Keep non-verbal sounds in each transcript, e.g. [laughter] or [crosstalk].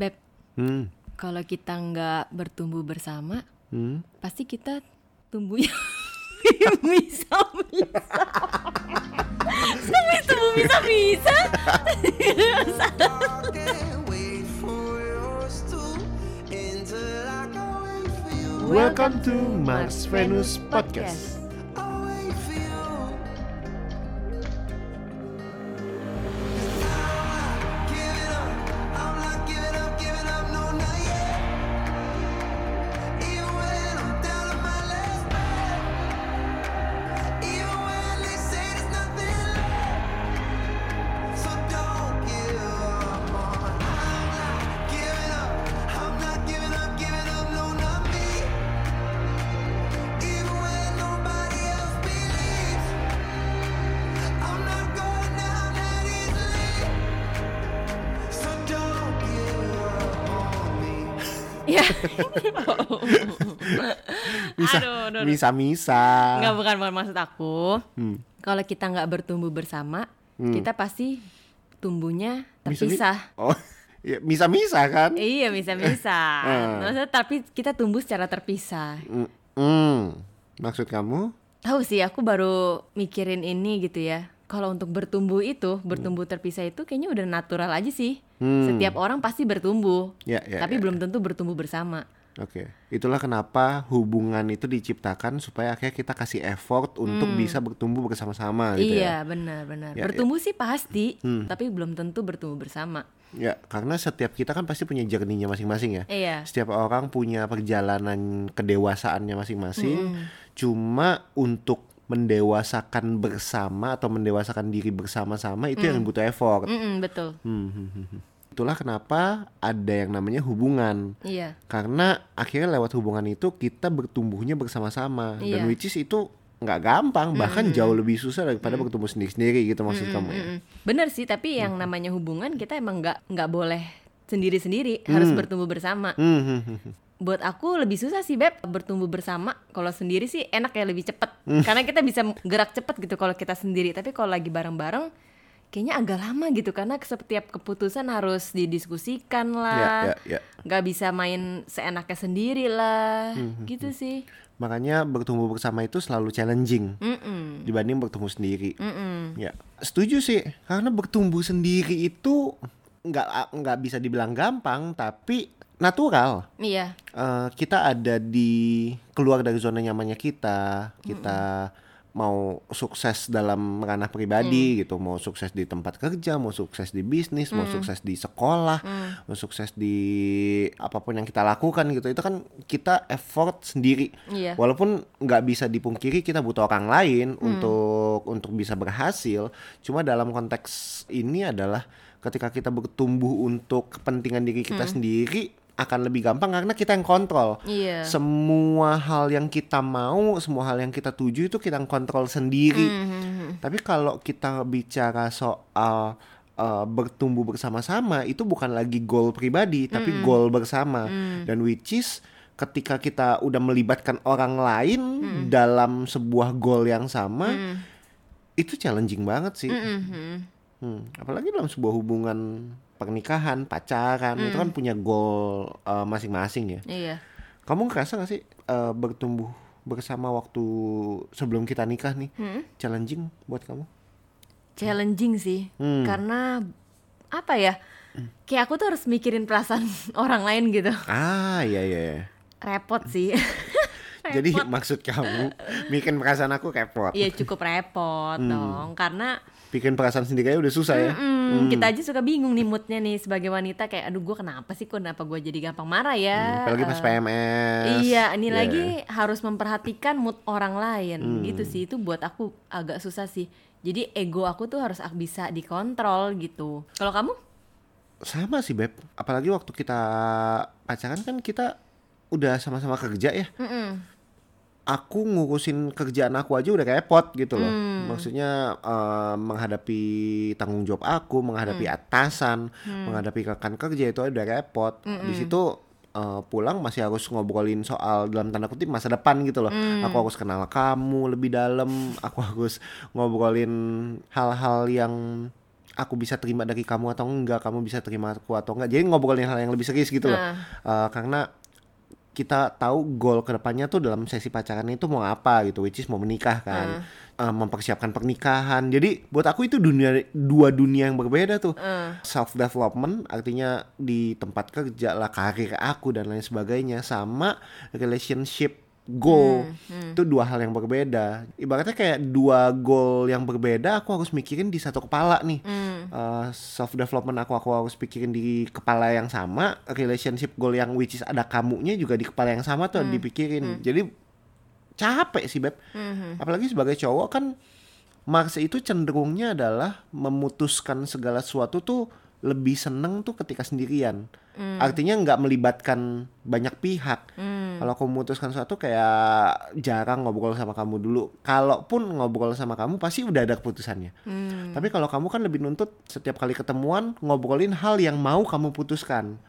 Beb, Hmm. kalau kita nggak bertumbuh bersama, Hmm. pasti kita tumbuhnya bisa bisa. Sampai tumbuh bisa bisa. Welcome to Mars Venus Podcast. Aduh, aduh, aduh. misa misa. Nggak bukan bukan maksud aku. Hmm. Kalau kita nggak bertumbuh bersama, kita pasti tumbuhnya Misa- terpisah. Oh, [laughs] ya, misa misa kan? Iya bisa bisa. Hmm. Maksudnya tapi kita tumbuh secara terpisah. Hmm. Hmm. Maksud kamu? Tahu sih aku baru mikirin ini gitu ya. Kalau untuk bertumbuh itu, bertumbuh terpisah itu kayaknya udah natural aja sih. Hmm. Setiap orang pasti bertumbuh. Ya, ya, tapi ya, belum tentu bertumbuh bersama. Oke, itulah kenapa hubungan itu diciptakan supaya akhirnya kita kasih effort untuk bisa bertumbuh bersama-sama gitu iya, ya. benar benar. Ya, bertumbuh sih pasti, tapi belum tentu bertumbuh bersama. Ya, karena setiap kita kan pasti punya journey-nya masing-masing ya. Iya. Setiap orang punya perjalanan kedewasaannya masing-masing. Cuma untuk mendewasakan bersama atau mendewasakan diri bersama-sama itu yang butuh effort. Mm-mm, betul. Hmm, hmm, hmm, hmm. Itulah kenapa ada yang namanya hubungan. Iya. Karena akhirnya lewat hubungan itu kita bertumbuhnya bersama-sama Iya. dan which is itu nggak gampang bahkan jauh lebih susah daripada bertumbuh sendiri-sendiri gitu maksud kamu ya. Bener sih, tapi yang namanya hubungan kita emang nggak nggak boleh sendiri-sendiri, harus bertumbuh bersama. Hmm, hmm, hmm, hmm. Buat aku lebih susah sih beb bertumbuh bersama. Kalau sendiri sih enak ya lebih cepet, Hmm. karena kita bisa gerak cepet gitu kalau kita sendiri. Tapi kalau lagi bareng-bareng, kayaknya agak lama gitu karena setiap keputusan harus didiskusikan Ya, lah. ya, ya. nggak bisa main seenaknya sendiri lah, Hmm, gitu sih. Makanya bertumbuh bersama itu selalu challenging Mm-mm. dibanding bertumbuh sendiri. Mm-mm. Ya, setuju sih. Karena bertumbuh sendiri itu nggak nggak bisa dibilang gampang, tapi natural. Iya, Eh, kita ada di keluar dari zona nyamannya kita, kita mau sukses dalam ranah pribadi gitu, mau sukses di tempat kerja, mau sukses di bisnis, mau sukses di sekolah, mau sukses di apa pun yang kita lakukan gitu, itu kan kita effort sendiri. Iya. Walaupun nggak bisa dipungkiri kita butuh orang lain untuk untuk bisa berhasil, cuma dalam konteks ini adalah ketika kita bertumbuh untuk kepentingan diri kita sendiri akan lebih gampang karena kita yang kontrol. iya. Semua hal yang kita mau, semua hal yang kita tuju itu kita yang kontrol sendiri. Mhm. Tapi kalau kita bicara soal uh, bertumbuh bersama-sama, itu bukan lagi goal pribadi, tapi goal bersama. Dan which is ketika kita udah melibatkan orang lain dalam sebuah goal yang sama, itu challenging banget sih. Mhm. Hmm, apalagi dalam sebuah hubungan pernikahan, pacaran, itu kan punya goal uh, masing-masing ya. Iya. Kamu ngerasa gak sih uh, bertumbuh bersama waktu sebelum kita nikah nih Hmm. challenging buat kamu? challenging sih Hmm. karena apa ya kayak aku tuh harus mikirin perasaan [laughs] orang lain gitu Ah iya iya. iya. repot sih [laughs] Jadi maksud kamu bikin perasaan aku repot. Iya cukup repot Hmm. dong karena Bikin perasaan sendiri aja udah susah ya. mm, kita aja suka bingung nih moodnya nih sebagai wanita kayak aduh gue kenapa sih kok kenapa gue jadi gampang marah ya Apalagi pas Eh, PMS. Iya, ini Iya. lagi harus memperhatikan mood orang lain Hmm. gitu sih. Itu buat aku agak susah sih. Jadi ego aku tuh harus bisa dikontrol gitu. Kalau kamu? Sama sih Beb. Apalagi waktu kita pacaran kan kita udah sama-sama kerja ya. Mm-mm. Aku ngurusin kerjaan aku aja udah repot gitu loh. Hmm. Maksudnya eh, menghadapi tanggung jawab aku, menghadapi Hmm. atasan, menghadapi rekan kerja itu udah repot. Di situ eh, pulang masih harus ngobrolin soal dalam tanda kutip masa depan gitu loh. Hmm. Aku harus kenal kamu lebih dalam, aku [laughs] harus ngobrolin hal-hal yang aku bisa terima dari kamu atau enggak kamu bisa terima aku atau enggak jadi ngobrolin hal yang lebih serius gitu loh Nah. Eh, karena kita tahu goal ke depannya tuh dalam sesi pacaran itu mau apa gitu which is mau menikah kan. Eh, mempersiapkan pernikahan. Jadi buat aku itu dunia dua dunia yang berbeda tuh. Eh. self development artinya di tempat kerja lah karir aku dan lain sebagainya sama relationship goal. Itu dua hal yang berbeda. Ibaratnya kayak dua goal yang berbeda aku harus mikirin di satu kepala nih. Self development aku aku harus pikirin di kepala yang sama relationship goal yang which is ada kamunya juga di kepala yang sama tuh dipikirin. Jadi capek sih beb. Apalagi sebagai cowok kan Mars itu cenderungnya adalah memutuskan segala sesuatu tuh lebih seneng tuh ketika sendirian. Artinya nggak melibatkan banyak pihak. Kalau aku memutuskan sesuatu kayak jarang ngobrol sama kamu dulu. Kalaupun ngobrol sama kamu pasti udah ada keputusannya. Tapi kalau kamu kan lebih nuntut setiap kali ketemuan ngobrolin hal yang mau kamu putuskan.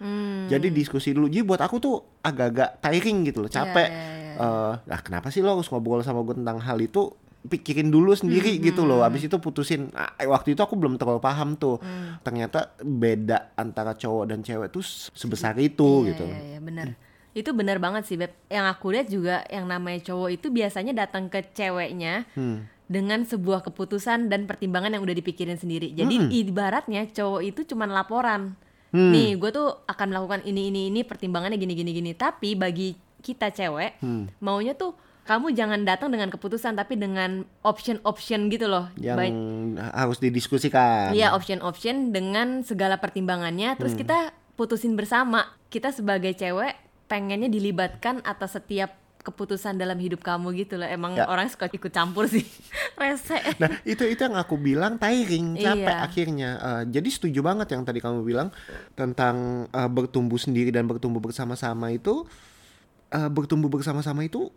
Jadi diskusi dulu. Jadi buat aku tuh agak-agak tiring gitu loh capek. ya, ya. eh lah kenapa sih lo harus ngobrol sama gue tentang hal itu pikirin dulu sendiri Hmm, gitu loh abis itu putusin Nah, waktu itu aku belum terlalu paham tuh Hmm. ternyata beda antara cowok dan cewek tuh sebesar itu Iya, gitu Iya, iya, benar. Itu benar banget sih, Beb. Yang aku lihat juga yang namanya cowok itu biasanya datang ke ceweknya Hmm. dengan sebuah keputusan dan pertimbangan yang udah dipikirin sendiri. Jadi ibaratnya cowok itu cuman laporan. Hmm. Nih, gue tuh akan melakukan ini ini ini pertimbangannya gini gini gini. Tapi bagi kita cewek, Hmm. maunya tuh kamu jangan datang dengan keputusan tapi dengan option-option gitu loh. yang Baik harus didiskusikan Iya option-option dengan segala pertimbangannya terus Hmm. kita putusin bersama kita sebagai cewek pengennya dilibatkan atas setiap keputusan dalam hidup kamu gitu loh emang Ya. orang suka ikut campur sih [laughs] rese Nah itu itu yang aku bilang tiring capek Iya. akhirnya. Eh, jadi setuju banget yang tadi kamu bilang tentang eh, bertumbuh sendiri dan bertumbuh bersama-sama itu eh, bertumbuh bersama-sama itu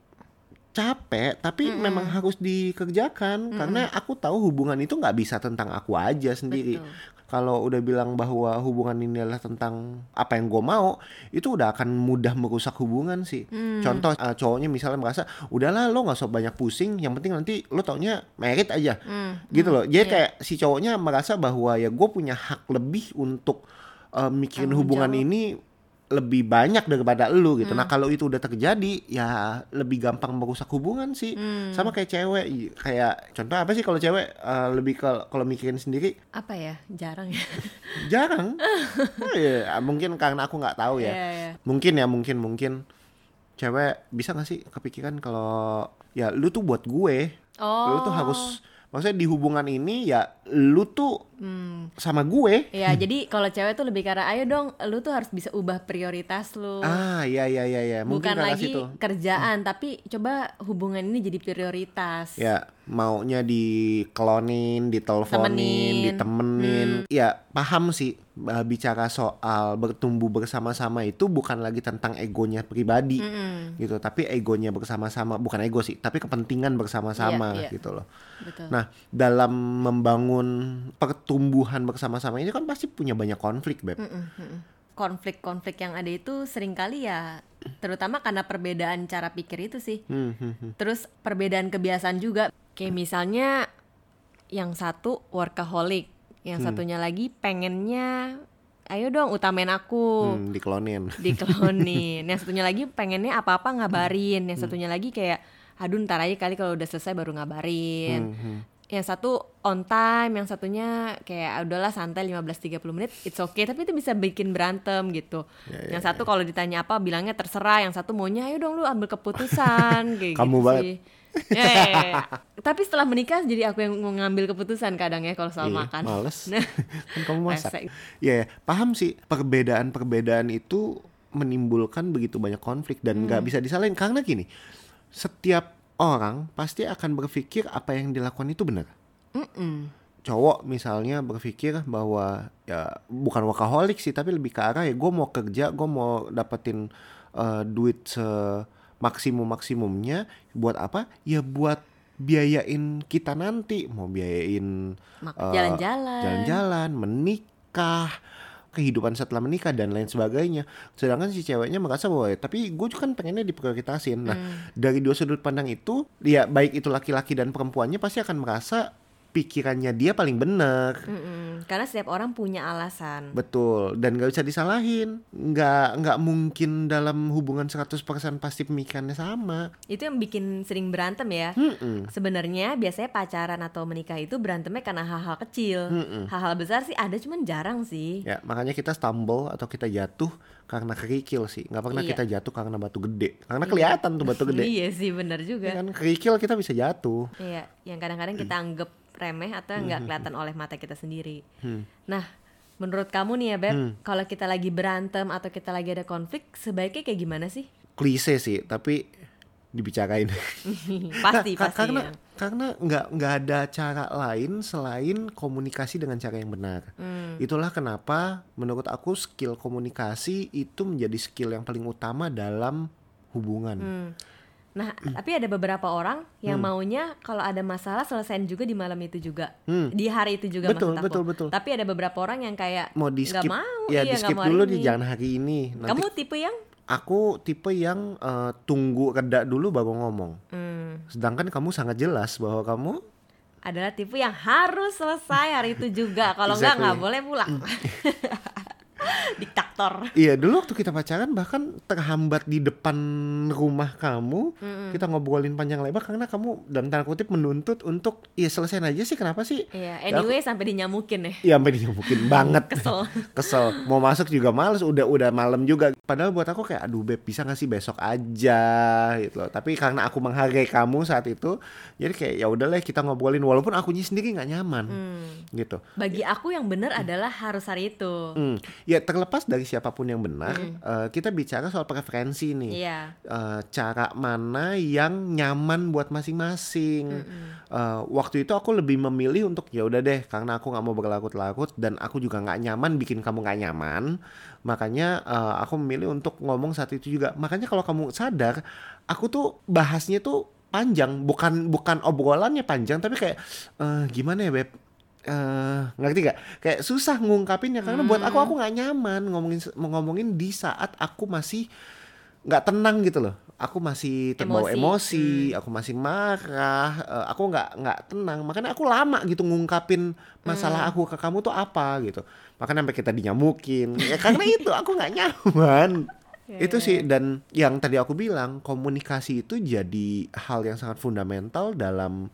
capek tapi memang harus dikerjakan karena aku tahu hubungan itu nggak bisa tentang aku aja sendiri. Kalau udah bilang bahwa hubungan ini adalah tentang apa yang gue mau, itu udah akan mudah merusak hubungan sih. Contoh eh, cowoknya misalnya merasa, udahlah lo nggak usah banyak pusing, yang penting nanti lo taunya merit aja, gitu loh. Jadi kayak si cowoknya merasa bahwa ya gue punya hak lebih untuk eh, mikirin hubungan jawab. ini lebih banyak daripada lu gitu. Nah kalau itu udah terjadi, ya lebih gampang merusak hubungan sih. Sama kayak cewek, kayak contoh apa sih kalau cewek eh, lebih ke kalau mikirin sendiri apa ya jarang ya [laughs] jarang. oh, iya, mungkin karena aku nggak tahu ya. Iya, iya. Mungkin ya, mungkin mungkin cewek bisa gak sih kepikiran kalau ya lu tuh buat gue, lu tuh Oh. harus maksudnya di hubungan ini ya lu tuh Hmm. sama gue. ya jadi kalau cewek tuh lebih karena ayo dong lu tuh harus bisa ubah prioritas lu Ah, iya iya iya iya. Mungkin bukan lagi situ. kerjaan tapi coba hubungan ini jadi prioritas Ya, maunya diklonin, diteleponin, Temenin. ditemenin. Ya, paham sih uh, bicara soal bertumbuh bersama-sama itu bukan lagi tentang egonya pribadi Mm-mm. gitu, tapi egonya bersama-sama, bukan ego sih, tapi kepentingan bersama-sama Iya, iya. gitu loh. betul Nah, dalam membangun pertumbuhan bersama-sama ini kan pasti punya banyak konflik, Beb. Konflik-konflik yang ada itu sering kali ya terutama karena perbedaan cara pikir itu sih Hmm, hmm, hmm. terus perbedaan kebiasaan juga kayak misalnya yang satu workaholic yang Hmm. satunya lagi pengennya ayo dong utamain aku Hmm, diklonin. [laughs] diklonin yang satunya lagi pengennya apa-apa ngabarin yang satunya lagi kayak aduh ntar aja kali kalau udah selesai baru ngabarin Hmm, hmm. Yang satu on time, yang satunya kayak "Ah, udahlah santai 15-30 menit, it's okay, tapi itu bisa bikin berantem gitu. Ya, yang satu kalau ditanya apa bilangnya terserah, yang satu maunya ayo dong lu ambil keputusan [laughs] kayak Kamu gitu banget. sih. Ya, ya, ya, ya. Tapi setelah menikah jadi aku yang mau ngambil keputusan kadang ya kalau soal Iya, makan. Males. Nah, [laughs] kan kamu masak. Resek. Ya, ya, paham sih perbedaan-perbedaan itu menimbulkan begitu banyak konflik dan nggak bisa disalahin karena gini, setiap orang pasti akan berpikir apa yang dilakukan itu benar. Mm-mm. Cowok misalnya berpikir bahwa ya bukan workaholic sih tapi lebih ke arah ya gue mau kerja, gue mau dapetin eh, duit semaksimum maksimumnya buat apa? Ya buat biayain kita nanti, mau biayain eh, jalan-jalan. jalan-jalan, menikah, kehidupan setelah menikah dan lain sebagainya. Sedangkan si ceweknya merasa bahwa "Ya, tapi gue kan pengennya diprioritasin. Nah, Hmm. dari dua sudut pandang itu, ya baik itu laki-laki dan perempuannya pasti akan merasa pikirannya dia paling bener. Mm-mm. Karena setiap orang punya alasan. Betul, dan nggak bisa disalahin. Nggak nggak mungkin dalam hubungan 100% pasti pemikirannya sama. Itu yang bikin sering berantem ya. Mm-mm. Sebenarnya biasanya pacaran atau menikah itu berantemnya karena hal-hal kecil. Mm-mm. Hal-hal besar sih ada cuman jarang sih. Ya, makanya kita stumble atau kita jatuh karena kerikil sih. Nggak pernah Iya. kita jatuh karena batu gede. Karena kelihatan tuh batu gede. [laughs] Iya sih bener Ya juga. kan kerikil kita bisa jatuh. Iya, yang kadang-kadang kita anggap remeh atau nggak kelihatan oleh mata kita sendiri. Hmm. Nah, menurut kamu nih ya Beb, kalau kita lagi berantem atau kita lagi ada konflik, sebaiknya kayak gimana sih? Klise sih, tapi dibicarain. [laughs] pasti, Ka- pasti. karena ya. karena nggak nggak ada cara lain selain komunikasi dengan cara yang benar. Hmm. Itulah kenapa menurut aku skill komunikasi itu menjadi skill yang paling utama dalam hubungan. Hmm. Nah, tapi ada beberapa orang yang maunya kalau ada masalah selesaiin juga di malam itu juga, Hmm. di hari itu juga Betul, maksud aku. betul, betul. Tapi ada beberapa orang yang kayak Mau di nggak skip, mau, ya iya, di nggak skip dulu di jangan hari ini. Nanti Kamu tipe yang aku tipe yang eh, tunggu reda dulu baru ngomong. hmm, Sedangkan kamu sangat jelas bahwa kamu adalah tipe yang harus selesai hari itu juga. Kalau nggak nggak Exactly. boleh pulang. [laughs] Diktator. [laughs] Iya dulu waktu kita pacaran bahkan terhambat di depan rumah kamu kita ngobrolin panjang lebar karena kamu dalam tanda kutip menuntut untuk ya selesaiin aja sih kenapa sih? Iya, Ya, aku- anyway sampai dinyamukin ya. ya sampai mungkin [laughs] banget. Kesel. [laughs] kesel. Mau masuk juga males udah udah malam juga. Padahal buat aku kayak aduh beb bisa gak sih besok aja? Gitu loh. Tapi karena aku menghargai kamu saat itu jadi kayak ya udahlah kita ngobrolin walaupun akunya sendiri nggak nyaman. Hmm. gitu. Bagi aku yang benar adalah harus hari itu. Hmm, ya terlepas dari siapa pun yang benar, eh, kita bicara soal preferensi nih. Iya. Eh, cara mana yang nyaman buat masing-masing. Eh, waktu itu aku lebih memilih untuk ya udah deh, karena aku nggak mau berlarut-larut dan aku juga nggak nyaman bikin kamu nggak nyaman. Makanya eh, aku memilih untuk ngomong saat itu juga. Makanya kalau kamu sadar, aku tuh bahasnya tuh panjang, bukan bukan obrolannya panjang, tapi kayak eh, gimana ya beb? Eh ngerti gak? Kayak susah ngungkapinnya karena buat aku aku nggak nyaman ngomongin ngomongin di saat aku masih nggak tenang gitu loh. Aku masih terbawa Emosi. emosi, aku masih marah, eh, aku nggak nggak tenang. Makanya aku lama gitu ngungkapin masalah aku ke kamu tuh apa gitu. Makanya sampai kita dinyamukin. ya karena itu aku nggak nyaman. [laughs] itu sih dan yang tadi aku bilang komunikasi itu jadi hal yang sangat fundamental dalam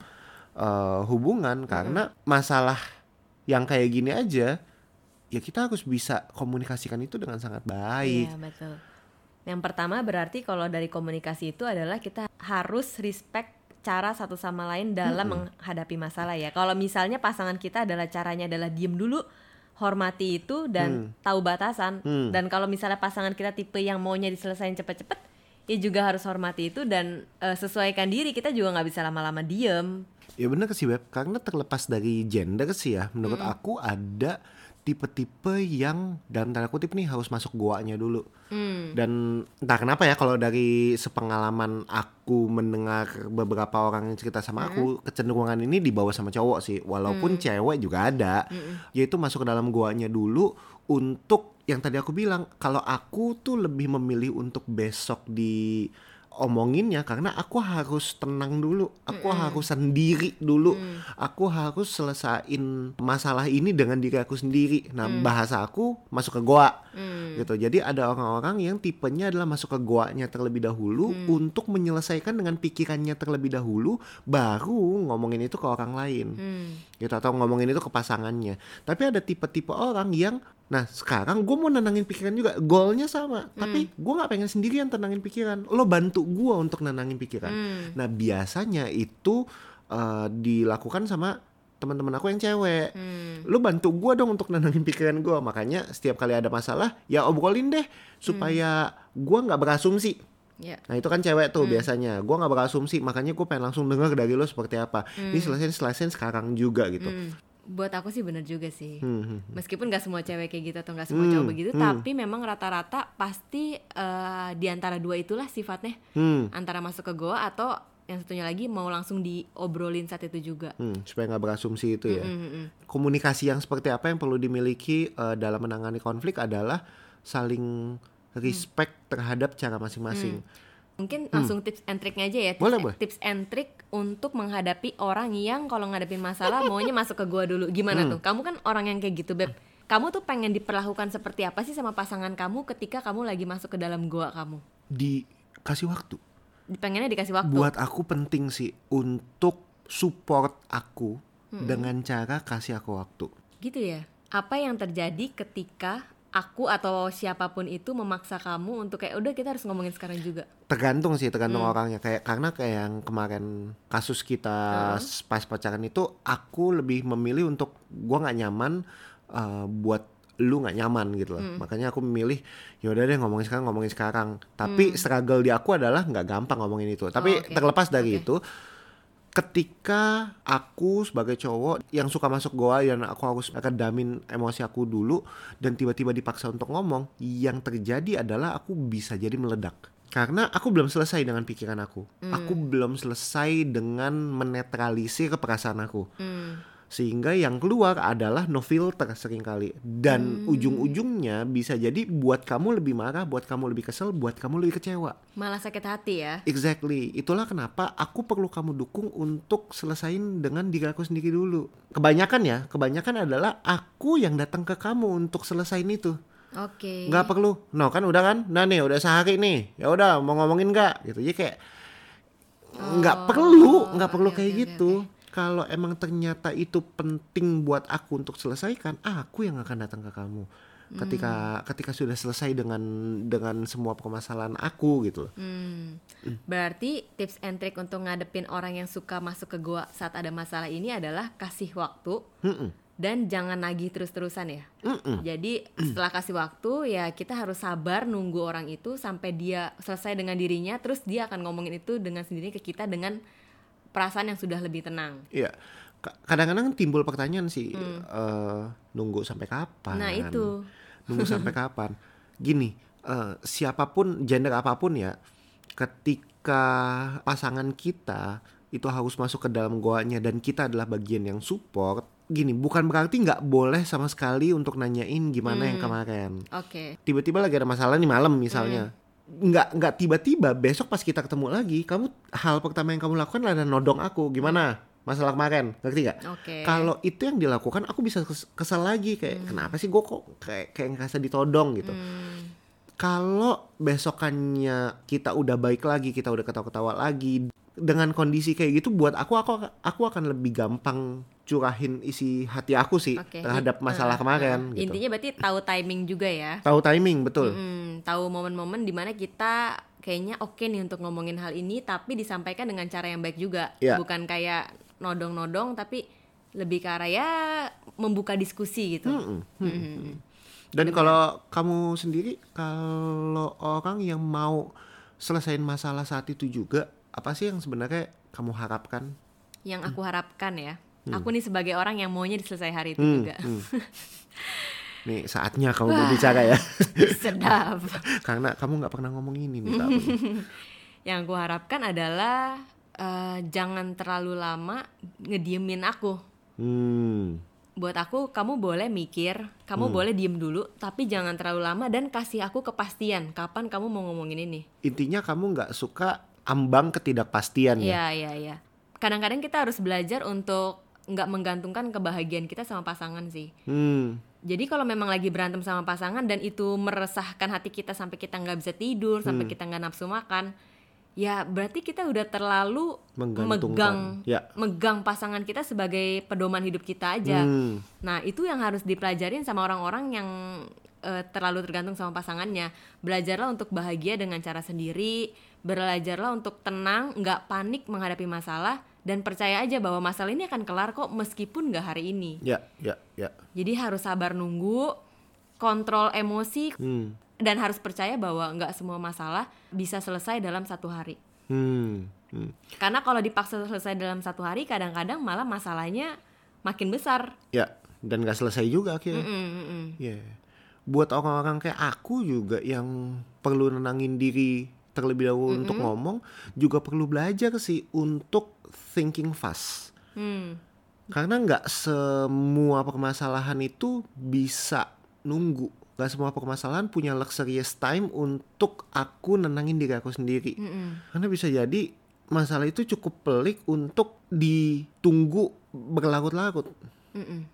eh, hubungan karena masalah yang kayak gini aja ya kita harus bisa komunikasikan itu dengan sangat baik. Iya, betul. Yang pertama berarti kalau dari komunikasi itu adalah kita harus respect cara satu sama lain dalam menghadapi masalah ya. Kalau misalnya pasangan kita adalah caranya adalah diem dulu, hormati itu dan tahu batasan. Hmm. Dan kalau misalnya pasangan kita tipe yang maunya diselesain cepet-cepet, ya juga harus hormati itu dan eh, sesuaikan diri. Kita juga nggak bisa lama-lama diem. Ya bener sih Beb, karena terlepas dari gender sih ya, menurut aku ada tipe-tipe yang dalam tanda kutip nih harus masuk goanya dulu. Hmm. Dan entah kenapa ya kalau dari sepengalaman aku mendengar beberapa orang yang cerita sama aku, kecenderungan ini dibawa sama cowok sih, walaupun cewek juga ada. Yaitu masuk ke dalam goanya dulu untuk yang tadi aku bilang, kalau aku tuh lebih memilih untuk besok di omonginnya karena aku harus tenang dulu, aku harus sendiri dulu, aku harus selesain masalah ini dengan diri aku sendiri. Nah bahasa aku masuk ke goa, gitu. Jadi ada orang-orang yang tipenya adalah masuk ke goanya terlebih dahulu untuk menyelesaikan dengan pikirannya terlebih dahulu, baru ngomongin itu ke orang lain. Hmm. gitu atau ngomongin itu ke pasangannya. Tapi ada tipe-tipe orang yang Nah sekarang gue mau nenangin pikiran juga. Goalnya sama Tapi gue gak pengen sendirian tenangin pikiran. Lo bantu gue untuk nenangin pikiran. Hmm. Nah biasanya itu eh, Dilakukan sama teman-teman aku yang cewek. Hmm. Lo bantu gue dong untuk nenangin pikiran gue Makanya setiap kali ada masalah Ya obrolin deh Supaya gue gak berasumsi. Ya. Nah itu kan cewek Hmm. tuh biasanya. Gue gak berasumsi Makanya gue pengen langsung denger dari lo seperti apa. Ini selesai-selesai sekarang juga gitu. Hmm. Buat aku sih bener juga sih. Hmm, hmm. Meskipun gak semua cewek kayak gitu atau gak semua Hmm, cowok begitu, hmm. tapi memang rata-rata pasti eh, di antara dua itulah sifatnya Hmm. antara masuk ke goa atau yang satunya lagi mau langsung diobrolin saat itu juga. Hmm, supaya nggak berasumsi itu ya. Mm, mm, mm. Komunikasi yang seperti apa yang perlu dimiliki eh, dalam menangani konflik adalah saling respect terhadap cara masing-masing. Mungkin langsung tips and triknya aja ya. Tips, Hmm. Boleh, boleh. tips and trick untuk menghadapi orang yang kalau ngadepin masalah maunya masuk ke gua dulu. Gimana Hmm. tuh? Kamu kan orang yang kayak gitu, Beb. Kamu tuh pengen diperlakukan seperti apa sih sama pasangan kamu ketika kamu lagi masuk ke dalam gua kamu? Dikasih waktu. Pengennya dikasih waktu. Buat aku penting sih untuk support aku dengan cara kasih aku waktu. Gitu ya. Apa yang terjadi ketika aku atau siapa pun itu memaksa kamu untuk kayak udah kita harus ngomongin sekarang juga. Tergantung sih, tergantung orangnya. Kayak karena kayak yang kemarin kasus kita pas pacaran itu, aku lebih memilih untuk gua nggak nyaman uh, buat lu nggak nyaman gitu loh. Makanya aku memilih yaudah deh ngomongin sekarang, ngomongin sekarang. Tapi struggle di aku adalah nggak gampang ngomongin itu. Tapi Oh, oke. terlepas dari Oke. itu, ketika aku sebagai cowok yang suka masuk goa dan aku harus redamin emosi aku dulu dan tiba-tiba dipaksa untuk ngomong yang terjadi adalah aku bisa jadi meledak. Karena aku belum selesai dengan pikiran aku. Aku belum selesai dengan menetralisir perasaan aku. Hmm. Sehingga yang keluar adalah no filter sering kali dan ujung-ujungnya bisa jadi buat kamu lebih marah buat kamu lebih kesel buat kamu lebih kecewa Malah sakit hati ya. Exactly, itulah kenapa aku perlu kamu dukung untuk selesain dengan diri aku sendiri dulu. Kebanyakan ya, kebanyakan adalah aku yang datang ke kamu untuk selesain itu. Oke. Nggak perlu, no kan udah kan, nah nih udah sehari nih, ya udah mau ngomongin nggak gitu. Jadi kayak nggak Oh, perlu, nggak perlu oke, kayak oke, gitu. Kalau emang ternyata itu penting buat aku untuk selesaikan, aku yang akan datang ke kamu. Ketika ketika sudah selesai dengan dengan semua permasalahan aku gitu. loh. Hmm. Berarti tips and trick untuk ngadepin orang yang suka masuk ke gua saat ada masalah ini adalah kasih waktu Mm-mm. dan jangan nagih terus-terusan ya. Mm-mm. Jadi setelah kasih waktu ya kita harus sabar nunggu orang itu sampai dia selesai dengan dirinya terus dia akan ngomongin itu dengan sendiri ke kita dengan perasaan yang sudah lebih tenang. Iya. Ka- Kadang-kadang timbul pertanyaan sih, eh, nunggu sampai kapan? Hmm. Nah, itu. Nunggu sampai [laughs] kapan? Gini, eh, siapa pun, gender apa pun ya, ketika pasangan kita itu harus masuk ke dalam goanya dan kita adalah bagian yang support, gini, bukan berarti nggak boleh sama sekali untuk nanyain gimana Hmm. yang kemarin. Oke. Tiba-tiba lagi ada masalah nih malam misalnya. Hmm. Nggak nggak tiba-tiba besok pas kita ketemu lagi kamu hal pertama yang kamu lakukan adalah nodong aku. Gimana? Masalah kemarin. Ngerti nggak? Oke. kalau itu yang dilakukan aku bisa kes- kesel lagi. Kayak kenapa sih gue kok kayak kayak ngerasa ditodong? gitu. Hmm. kalau besokannya kita udah baik lagi kita udah ketawa-ketawa lagi dengan kondisi kayak gitu buat aku aku aku akan lebih gampang curahin isi hati aku sih Oke. terhadap masalah Nah, kemarin nah. gitu Intinya berarti tahu timing juga ya. tahu timing betul Mm, tahu momen-momen di mana kita kayaknya oke nih untuk ngomongin hal ini tapi disampaikan dengan cara yang baik juga Iya. bukan kayak nodong-nodong tapi lebih ke arah ya membuka diskusi gitu Mm-mm. Mm. Dan kalau kamu sendiri, kalau orang yang mau selesaiin masalah saat itu juga, apa sih yang sebenarnya kamu harapkan? yang aku harapkan ya. Aku nih sebagai orang yang maunya diselesai hari itu Hmm, juga. hmm. [laughs] Nih saatnya kamu berbicara ya, [laughs] sedap. [laughs] Karena kamu nggak pernah ngomong ini nih. Yang aku harapkan adalah eh, jangan terlalu lama ngediemin aku. Hmm, buat aku kamu boleh mikir kamu boleh diem dulu tapi jangan terlalu lama dan kasih aku kepastian kapan kamu mau ngomongin ini. Intinya kamu nggak suka ambang ketidakpastian ya. Iya iya iya. Kadang-kadang kita harus belajar untuk nggak menggantungkan kebahagiaan kita sama pasangan sih. Hmm, Jadi kalau memang lagi berantem sama pasangan dan itu meresahkan hati kita sampai kita nggak bisa tidur, sampai kita nggak nafsu makan, ya berarti kita udah terlalu megang Ya. megang pasangan kita sebagai pedoman hidup kita aja. Hmm. Nah itu yang harus dipelajarin sama orang-orang yang eh, terlalu tergantung sama pasangannya. Belajarlah untuk bahagia dengan cara sendiri, belajarlah untuk tenang, nggak panik menghadapi masalah, dan percaya aja bahwa masalah ini akan kelar kok meskipun nggak hari ini. ya, ya, ya. Jadi harus sabar nunggu, kontrol emosi, Hmm, dan harus percaya bahwa nggak semua masalah bisa selesai dalam satu hari. hmm, hmm. Karena kalau dipaksa selesai dalam satu hari, kadang-kadang malah masalahnya makin besar. Ya, dan nggak selesai juga akhirnya. Mm-mm, mm-mm. Ya, buat orang-orang kayak aku juga yang perlu nenangin diri terlebih dahulu untuk ngomong, juga perlu belajar sih untuk thinking fast. Hmm. Karena nggak semua permasalahan itu bisa nunggu, gak semua permasalahan punya luxurious time untuk aku nenangin diri aku sendiri. Mm-mm. Karena bisa jadi masalah itu cukup pelik untuk ditunggu berlarut-larut. Mm-mm.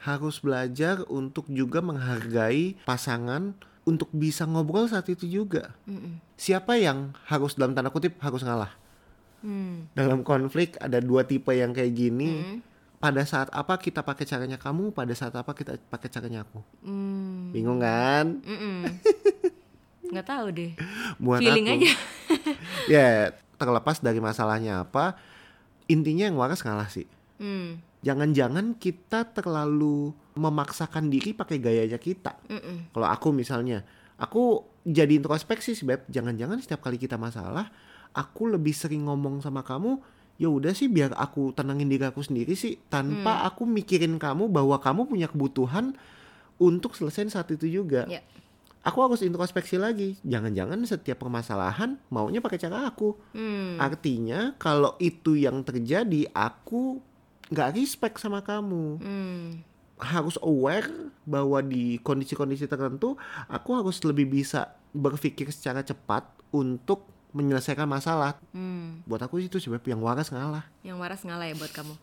Harus belajar untuk juga menghargai pasangan untuk bisa ngobrol saat itu juga. Mm-mm. Siapa yang harus dalam tanda kutip harus ngalah? Mm. Dalam konflik ada dua tipe yang kayak gini. Mm. Pada saat apa kita pakai caranya kamu, pada saat apa kita pakai caranya aku. Mm. Bingung kan? [laughs] Nggak tahu deh Buat feeling aku. aja [laughs] ya terlepas dari masalahnya apa, intinya yang waras ngalah sih. Mm. Jangan-jangan kita terlalu memaksakan diri pakai gayanya kita. Mm-mm. Kalau aku misalnya, aku jadi introspeksi sih beb. Jangan-jangan setiap kali kita masalah, aku lebih sering ngomong sama kamu. Ya udah sih biar aku tenangin diri aku sendiri sih, tanpa aku mikirin kamu bahwa kamu punya kebutuhan untuk selesai saat itu juga. Ya. Aku harus introspeksi lagi. Jangan-jangan setiap permasalahan maunya pakai cara aku. Mm. Artinya kalau itu yang terjadi, aku nggak respect sama kamu Mm. harus aware bahwa di kondisi-kondisi tertentu aku harus lebih bisa berpikir secara cepat untuk menyelesaikan masalah. Mm. Buat aku itu sebab yang waras ngalah. yang waras ngalah ya buat kamu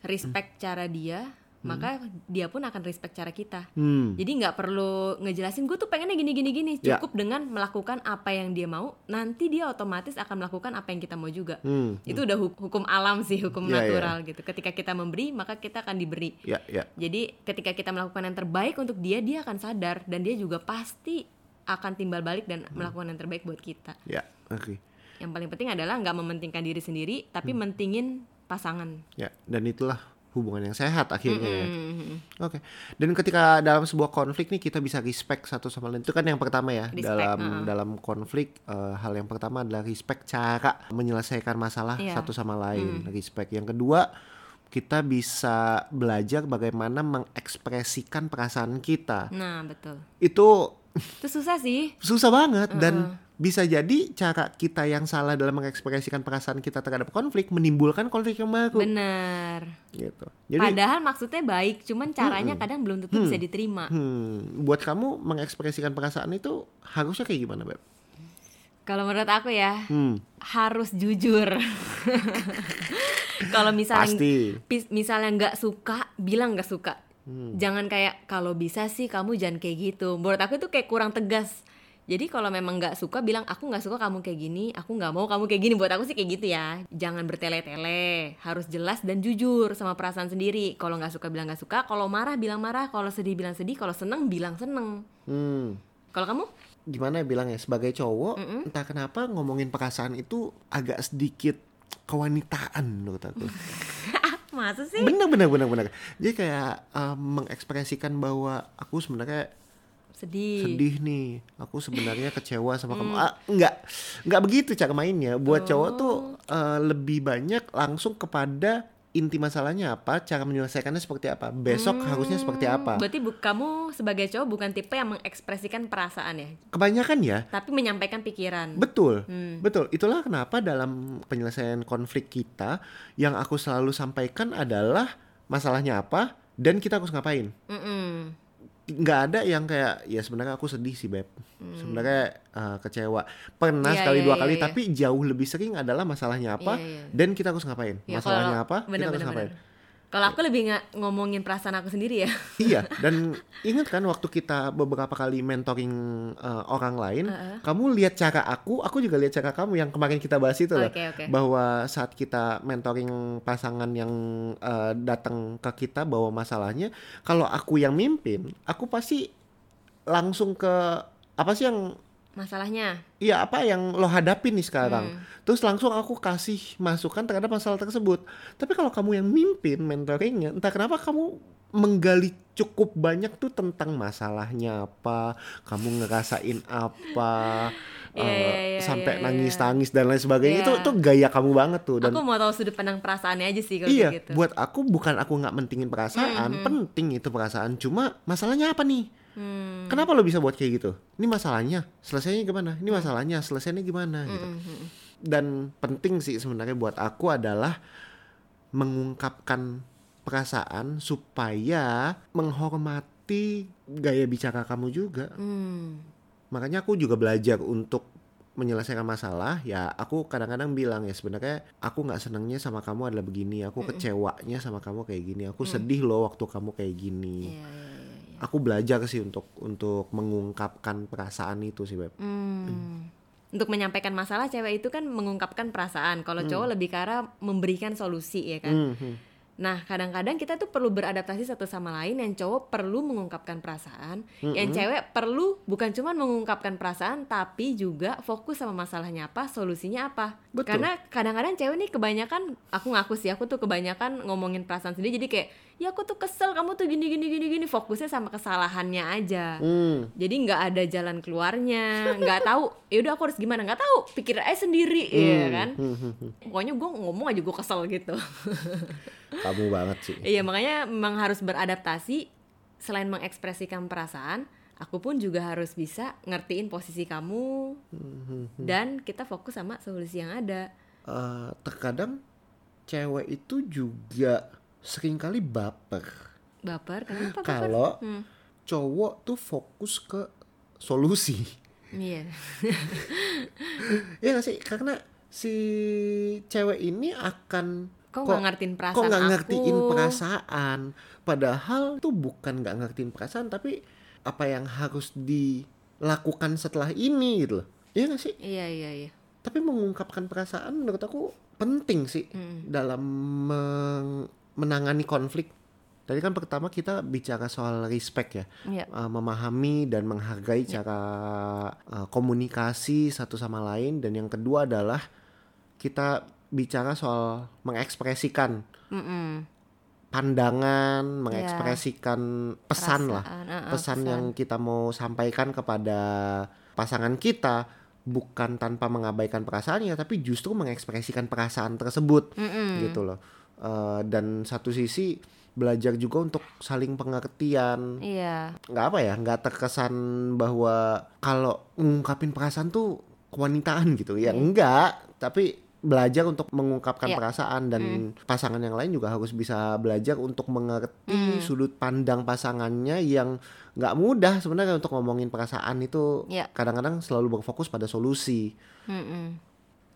respect cara dia maka dia pun akan respect cara kita Hmm. jadi nggak perlu ngejelasin gue tuh pengennya gini gini gini Ya. cukup dengan melakukan apa yang dia mau nanti dia otomatis akan melakukan apa yang kita mau juga Hmm. itu udah hu- hukum alam sih hukum Ya, ya. natural gitu ketika kita memberi maka kita akan diberi Ya, ya. jadi ketika kita melakukan yang terbaik untuk dia dia akan sadar dan dia juga pasti akan timbal balik dan melakukan yang terbaik buat kita Ya, oke. yang paling penting adalah nggak mementingkan diri sendiri tapi mentingin pasangan Ya, dan itulah hubungan yang sehat akhirnya ya. Mm-mm. Oke. Dan ketika dalam sebuah konflik nih kita bisa respect satu sama lain. Itu kan yang pertama ya. Respect, dalam uh-uh. dalam konflik eh, hal yang pertama adalah respect cara menyelesaikan masalah Iya. satu sama lain. Respect. Yang kedua kita bisa belajar bagaimana mengekspresikan perasaan kita. nah betul Itu itu susah sih susah banget dan bisa jadi cara kita yang salah dalam mengekspresikan perasaan kita terhadap konflik menimbulkan konflik yang baru. Benar. Gitu. Jadi padahal maksudnya baik cuman caranya kadang belum tentu bisa diterima. Hmm, buat kamu mengekspresikan perasaan itu harusnya kayak gimana, Beb? kalau menurut aku ya Hmm, harus jujur. [laughs] Kalau misalnya pasti. misalnya nggak suka bilang nggak suka. Hmm. jangan kayak kalau bisa sih kamu jangan kayak gitu. Menurut aku itu kayak kurang tegas jadi kalau memang nggak suka bilang aku nggak suka kamu kayak gini. Aku nggak mau kamu kayak gini. Buat aku sih kayak gitu ya. Jangan bertele-tele. Harus jelas dan jujur sama perasaan sendiri. Kalau nggak suka bilang nggak suka. Kalau marah bilang marah. Kalau sedih bilang sedih. Kalau seneng bilang seneng. Hmm, kalau kamu? Gimana ya bilangnya? Sebagai cowok, entah kenapa ngomongin perasaan itu agak sedikit kewanitaan menurut aku. [laughs] masa sih? Bener bener bener bener. Jadi kayak eh, mengekspresikan bahwa aku sebenarnya sedih, sedih nih. Aku sebenarnya [laughs] kecewa sama kamu. Ah, enggak. Enggak begitu cara mainnya. Buat cowok tuh eh, lebih banyak langsung kepada inti masalahnya apa, cara menyelesaikannya seperti apa, besok harusnya seperti apa. berarti bu- kamu sebagai cowok bukan tipe yang mengekspresikan perasaan ya Kebanyakan ya, tapi menyampaikan pikiran betul. Hmm. Betul. Itulah kenapa dalam penyelesaian konflik kita yang aku selalu sampaikan adalah masalahnya apa dan kita harus ngapain. Mm-mm. Nggak ada yang kayak ya sebenarnya aku sedih sih beb sebenarnya uh, kecewa pernah Hmm. Iya, sekali iya, dua iya, kali iya. tapi jauh lebih sering adalah masalahnya apa Iya, iya. dan kita harus ngapain Ya, masalahnya kalau- apa bener, kita harus bener, ngapain bener. Kalau aku lebih nggak ngomongin perasaan aku sendiri ya. [laughs] iya dan ingat kan waktu kita beberapa kali mentoring uh, orang lain kamu lihat cara aku aku juga lihat cara kamu yang kemarin kita bahas itu loh Oke, oke. bahwa saat kita mentoring pasangan yang uh, datang ke kita bawa masalahnya kalau aku yang mimpin aku pasti langsung ke apa sih yang Masalahnya. Iya apa yang lo hadapin nih sekarang Hmm. Terus langsung aku kasih masukan terhadap masalah tersebut Tapi kalau kamu yang mimpin mentoringnya Entah kenapa kamu menggali cukup banyak tuh tentang masalahnya apa Kamu ngerasain apa [laughs] eh, iya, iya, Sampai iya, nangis-nangis dan lain sebagainya Itu Iya. tuh gaya kamu banget tuh dan aku mau tahu sudut pandang perasaannya aja sih kalau Iya gitu. buat aku bukan aku nggak mentingin perasaan Penting itu perasaan Cuma masalahnya apa nih Hmm. Kenapa lo bisa buat kayak gitu? Ini masalahnya, selesainya gimana? Ini masalahnya, selesainya gimana? Gitu. Hmm, hmm. Dan penting sih sebenarnya buat aku adalah mengungkapkan perasaan supaya menghormati gaya bicara kamu juga. Hmm. Makanya aku juga belajar untuk menyelesaikan masalah ya aku kadang-kadang bilang ya sebenarnya aku nggak senangnya sama kamu adalah begini aku kecewanya sama kamu kayak gini aku sedih loh waktu kamu kayak gini iya, iya. Aku belajar sih untuk untuk mengungkapkan perasaan itu sih beb Hmm. Untuk menyampaikan masalah, cewek itu kan mengungkapkan perasaan. Kalau cowok lebih ke arah memberikan solusi, ya kan. Hmm, hmm. Nah, kadang-kadang kita tuh perlu beradaptasi satu sama lain. Yang cowok perlu mengungkapkan perasaan, yang cewek perlu bukan cuma mengungkapkan perasaan, tapi juga fokus sama masalahnya apa, solusinya apa. Betul. Karena kadang-kadang cewek nih kebanyakan, aku ngaku sih, aku tuh kebanyakan ngomongin perasaan sendiri. Jadi kayak, ya aku tuh kesel, kamu tuh gini gini gini gini. Fokusnya sama kesalahannya aja. Hmm. Jadi nggak ada jalan keluarnya, nggak [laughs] tahu. Ya udah aku harus gimana? Nggak tahu. Pikir aja sendiri, ya kan. Hmm, hmm, hmm. Pokoknya gue ngomong aja gue kesel gitu. [laughs] kamu banget sih Iya makanya memang harus beradaptasi selain mengekspresikan perasaan, aku pun juga harus bisa ngertiin posisi kamu dan kita fokus sama solusi yang ada. Eh, terkadang cewek itu juga sering kali baper Baper kenapa? kalau Hmm. cowok tuh fokus ke solusi Iya. ya gak sih karena si cewek ini akan Kok nggak ngertiin perasaan kok nggak aku? ngertiin perasaan padahal tuh bukan nggak ngertiin perasaan tapi apa yang harus dilakukan setelah ini gitu loh Iya gak sih Iya iya iya. tapi mengungkapkan perasaan menurut aku penting sih Hmm. dalam menangani konflik tadi kan pertama kita bicara soal respect ya Iya. uh, memahami dan menghargai cara uh, komunikasi satu sama lain dan yang kedua adalah kita bicara soal mengekspresikan Mm-mm. Pandangan, mengekspresikan pesan lah, Perasaan, uh, uh, pesan, pesan. yang kita mau sampaikan kepada pasangan kita bukan tanpa mengabaikan perasaannya, tapi justru mengekspresikan perasaan tersebut Mm-mm. gitu loh. Uh, dan satu sisi belajar juga untuk saling pengertian, Iya. nggak apa ya, nggak terkesan bahwa kalau ngungkapin perasaan tuh kewanitaan gitu, ya enggak, tapi belajar untuk mengungkapkan Iya. perasaan dan pasangan yang lain juga harus bisa belajar untuk mengerti sudut pandang pasangannya yang nggak mudah sebenarnya untuk ngomongin perasaan itu Iya. kadang-kadang selalu berfokus pada solusi. Mm-mm.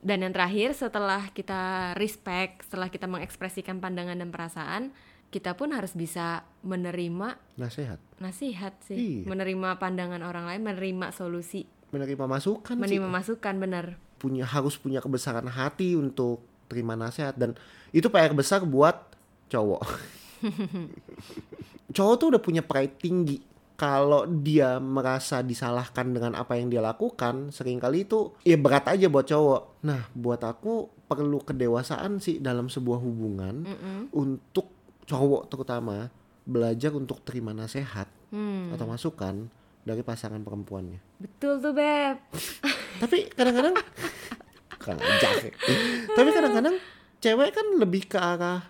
Dan yang terakhir setelah kita respect, setelah kita mengekspresikan pandangan dan perasaan, kita pun harus bisa menerima Nasihat, nasihat sih, Iya. menerima pandangan orang lain, menerima solusi, menerima masukan sih. menerima masukan benar. Punya harus punya kebesaran hati untuk terima nasihat dan itu PR besar buat cowok. [laughs] cowok tuh udah punya pride tinggi. Kalau dia merasa disalahkan dengan apa yang dia lakukan, sering kali itu ya berat aja buat cowok. Nah, buat aku perlu kedewasaan sih dalam sebuah hubungan Mm-mm. untuk cowok terutama belajar untuk terima nasihat Hmm. atau masukan dari pasangan perempuannya. Betul tuh beb. [laughs] tapi kadang-kadang ajar. tapi kadang-kadang cewek kan lebih ke arah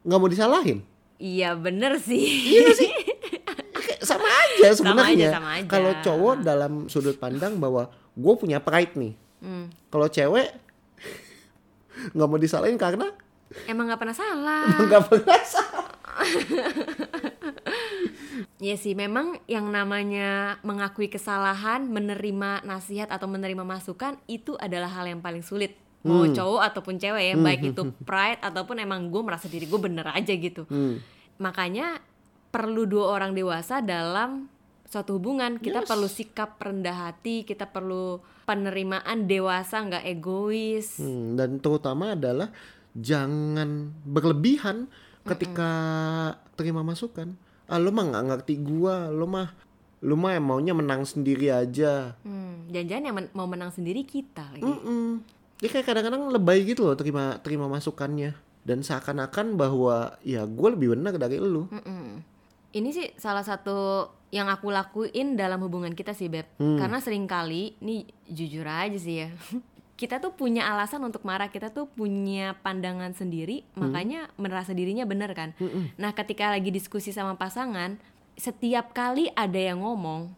nggak mau disalahin Iya bener sih. iya sih sama aja sebenarnya kalau cowok dalam sudut pandang bahwa gue punya pride nih Hmm. kalau cewek nggak mau disalahin karena Emang nggak pernah salah. nggak pernah salah. [laughs] Iya sih, memang yang namanya mengakui kesalahan, menerima nasihat atau menerima masukan itu adalah hal yang paling sulit. Mau Hmm. cowok ataupun cewek ya, baik itu pride ataupun emang gue merasa diri gue bener aja gitu. Hmm. Makanya perlu dua orang dewasa dalam suatu hubungan. Kita Yes. perlu sikap rendah hati, kita perlu penerimaan dewasa, nggak egois. Hmm, dan terutama adalah jangan berlebihan ketika terima masukan. Ah lo mah nggak ngerti gua, lo mah lo mah yang maunya menang sendiri aja. Hmm, jangan-jangan yang men- mau menang sendiri kita lagi. Mm-mm. Dia kayak kadang-kadang lebay gitu loh terima terima masukannya dan seakan-akan bahwa ya gue lebih benar dari lu. Mm-mm. Ini sih salah satu yang aku lakuin dalam hubungan kita sih Beb Karena sering kali, nih jujur aja sih ya [laughs] Kita tuh punya alasan untuk marah, kita tuh punya pandangan sendiri Makanya merasa dirinya bener kan. Nah ketika lagi diskusi sama pasangan Setiap kali ada yang ngomong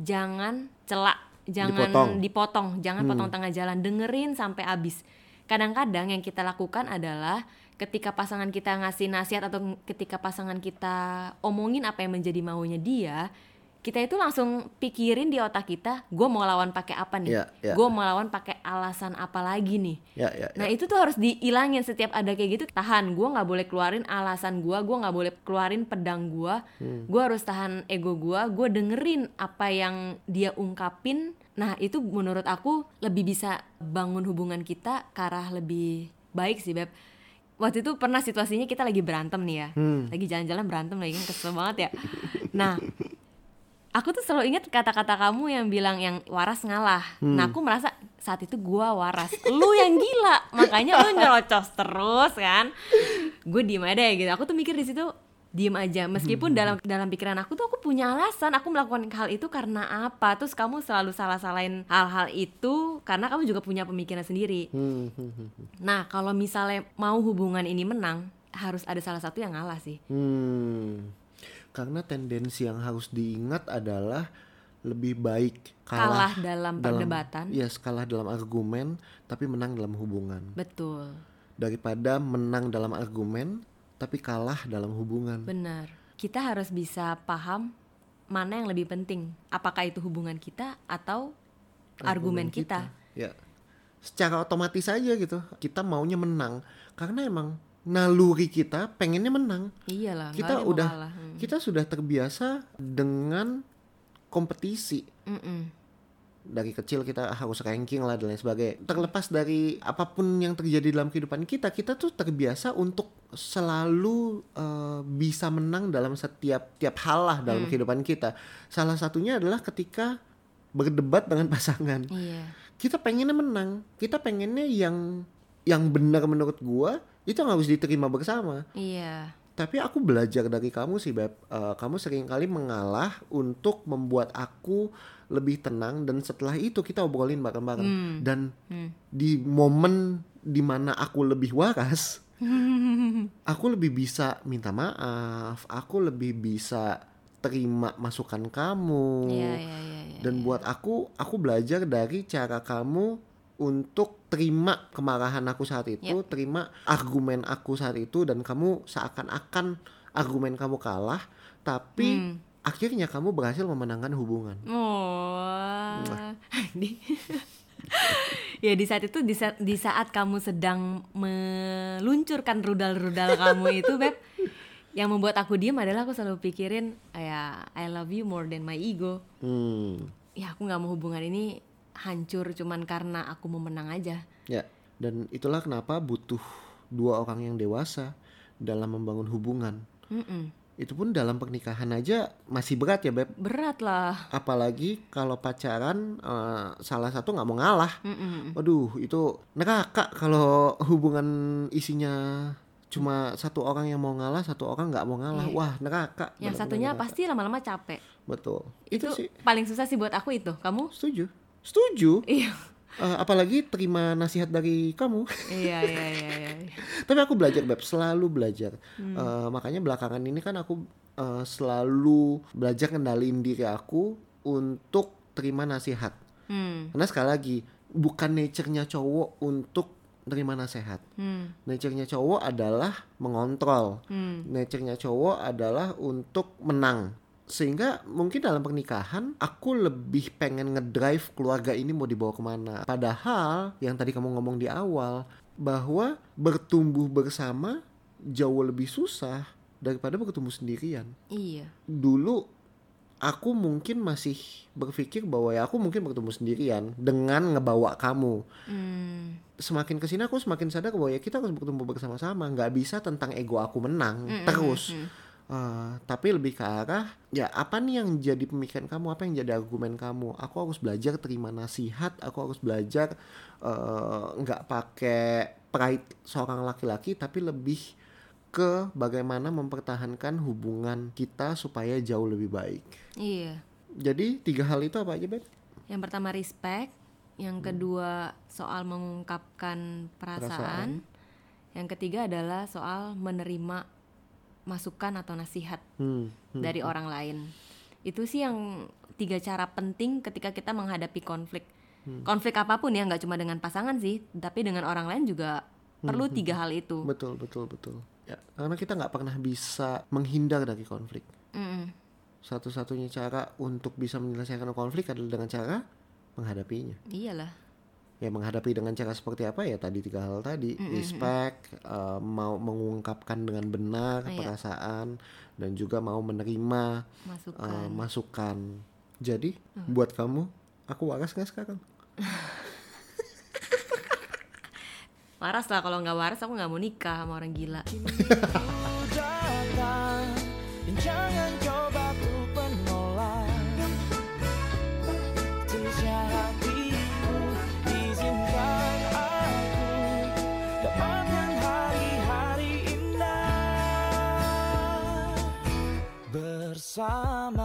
Jangan celak, jangan Dipotong. dipotong, jangan potong tengah jalan Dengerin sampai habis. Kadang-kadang yang kita lakukan adalah ketika pasangan kita ngasih nasihat atau ketika pasangan kita omongin apa yang menjadi maunya dia kita itu langsung pikirin di otak kita gue mau lawan pakai apa nih Iya, iya. gue mau lawan pakai alasan apa lagi nih Ya, ya, Nah ya. itu tuh harus dihilangin setiap ada kayak gitu tahan gue nggak boleh keluarin alasan gue gue nggak boleh keluarin pedang gue Hmm. gue harus tahan ego gue gue dengerin apa yang dia ungkapin nah itu menurut aku lebih bisa bangun hubungan kita ke arah lebih baik sih beb waktu itu pernah situasinya kita lagi berantem nih ya Hmm. lagi jalan-jalan berantem lagi kan kesel banget ya nah aku tuh selalu ingat kata-kata kamu yang bilang yang waras ngalah. Hmm. Nah, aku merasa saat itu gua waras, lu yang gila. Makanya lu nyerocos terus kan. Gue diem aja deh gitu. Aku tuh mikir di situ diem aja Hmm. meskipun dalam dalam pikiran aku tuh aku punya alasan aku melakukan hal itu karena apa terus kamu selalu salah salahin hal-hal itu karena kamu juga punya pemikiran sendiri Hmm, hmm, hmm, hmm. nah kalau misalnya mau hubungan ini menang harus ada salah satu yang ngalah sih Hmm. Karena tendensi yang harus diingat adalah lebih baik kalah, kalah, dalam perdebatan Yes, kalah dalam argumen tapi menang dalam hubungan. betul Daripada menang dalam argumen tapi kalah dalam hubungan. Benar. Kita harus bisa paham mana yang lebih penting. Apakah itu hubungan kita atau argumen, kita. Ya. Secara otomatis aja gitu. Kita maunya menang karena emang naluri kita pengennya menang. Iyalah. Kita udah kalah. Kita sudah terbiasa dengan kompetisi. Mm-mm. dari kecil kita harus ranking lah dan lain sebagainya. Terlepas dari apa pun yang terjadi dalam kehidupan kita, kita tuh terbiasa untuk selalu eh, bisa menang dalam setiap tiap hal lah dalam kehidupan kita. Salah satunya adalah ketika berdebat dengan [laughs] pasangan. Iya. Kita pengennya menang, kita pengennya yang yang benar menurut gua itu yang harus diterima bersama. Iya. Tapi aku belajar dari kamu sih Beb Eh, Kamu sering kali mengalah untuk membuat aku lebih tenang Dan setelah itu kita obrolin bareng-bareng Hmm. Dan Hmm. di momen di mana aku lebih waras [laughs] Aku lebih bisa minta maaf Aku lebih bisa terima masukan kamu Iya, iya, iya, iya. Dan buat aku, aku belajar dari cara kamu untuk terima kemarahan aku saat itu, terima argumen aku saat itu dan kamu seakan-akan argumen kamu kalah, tapi Hmm. akhirnya kamu berhasil memenangkan hubungan. Oh. [laughs] Ya di saat itu di saat, di saat kamu sedang meluncurkan rudal-rudal kamu itu beb yang membuat aku diem adalah aku selalu pikirin ya I love you more than my ego Hmm, ya aku nggak mau hubungan ini hancur cuman karena aku mau menang aja ya. Dan itulah kenapa butuh dua orang yang dewasa dalam membangun hubungan. Mm-mm. Itu pun dalam pernikahan aja masih berat ya, Beb. berat lah Apalagi kalau pacaran eh, salah satu nggak mau ngalah. Mm-mm. Waduh, itu neraka kalau hubungan isinya cuma satu orang yang mau ngalah, satu orang nggak mau ngalah. Iya. Wah, neraka. yang satunya neraka. pasti lama-lama capek betul. itu, Itu, sih paling susah sih buat aku itu kamu setuju. Setuju. iya Eh, apalagi terima nasihat dari kamu. iya iya iya iya [laughs] Tapi aku belajar, Beb, selalu belajar. Hmm. Eh, makanya belakangan ini kan aku eh, selalu belajar kendaliin diri aku untuk terima nasihat. hmm. Karena sekali lagi, bukan nature-nya cowok untuk terima nasihat. Hmm. Nature-nya cowok adalah mengontrol. Hmm. Nature-nya cowok adalah untuk menang. Sehingga mungkin dalam pernikahan aku lebih pengen ngedrive keluarga ini mau dibawa ke mana. Padahal yang tadi kamu ngomong di awal bahwa bertumbuh bersama jauh lebih susah daripada bertumbuh sendirian. iya Dulu aku mungkin masih berpikir bahwa ya aku mungkin bertumbuh sendirian dengan ngebawa kamu Hmm. semakin ke sini aku semakin sadar bahwa ya kita harus bertumbuh bersama-sama nggak bisa tentang ego aku menang Mm-mm, terus mm. Eh, tapi lebih ke arah ya apa nih yang jadi pemikiran kamu? Apa yang jadi argumen kamu? Aku harus belajar terima nasihat aku harus belajar eh, nggak pakai pride seorang laki-laki tapi lebih ke bagaimana mempertahankan hubungan kita supaya jauh lebih baik. Iya. Jadi tiga hal itu apa aja Bet? yang pertama respect. Yang kedua soal mengungkapkan perasaan, yang ketiga adalah soal menerima masukan atau nasihat Hmm, hmm. dari orang lain itu sih yang tiga cara penting ketika kita menghadapi konflik konflik apa pun ya nggak cuma dengan pasangan sih tapi dengan orang lain juga perlu tiga hal itu Betul, betul, betul. Ya, karena kita nggak pernah bisa menghindar dari konflik. Mm-mm. Satu-satunya cara untuk bisa menyelesaikan konflik adalah dengan cara menghadapinya. iyalah Ya menghadapi dengan cara seperti apa ya tadi tiga hal tadi, respect, eh, mau mengungkapkan dengan benar Iya. perasaan dan juga mau menerima masukan eh, masukan. Jadi buat kamu, aku waras nggak sekarang? [laughs] waras lah kalau nggak waras aku nggak mau nikah sama orang gila [laughs] time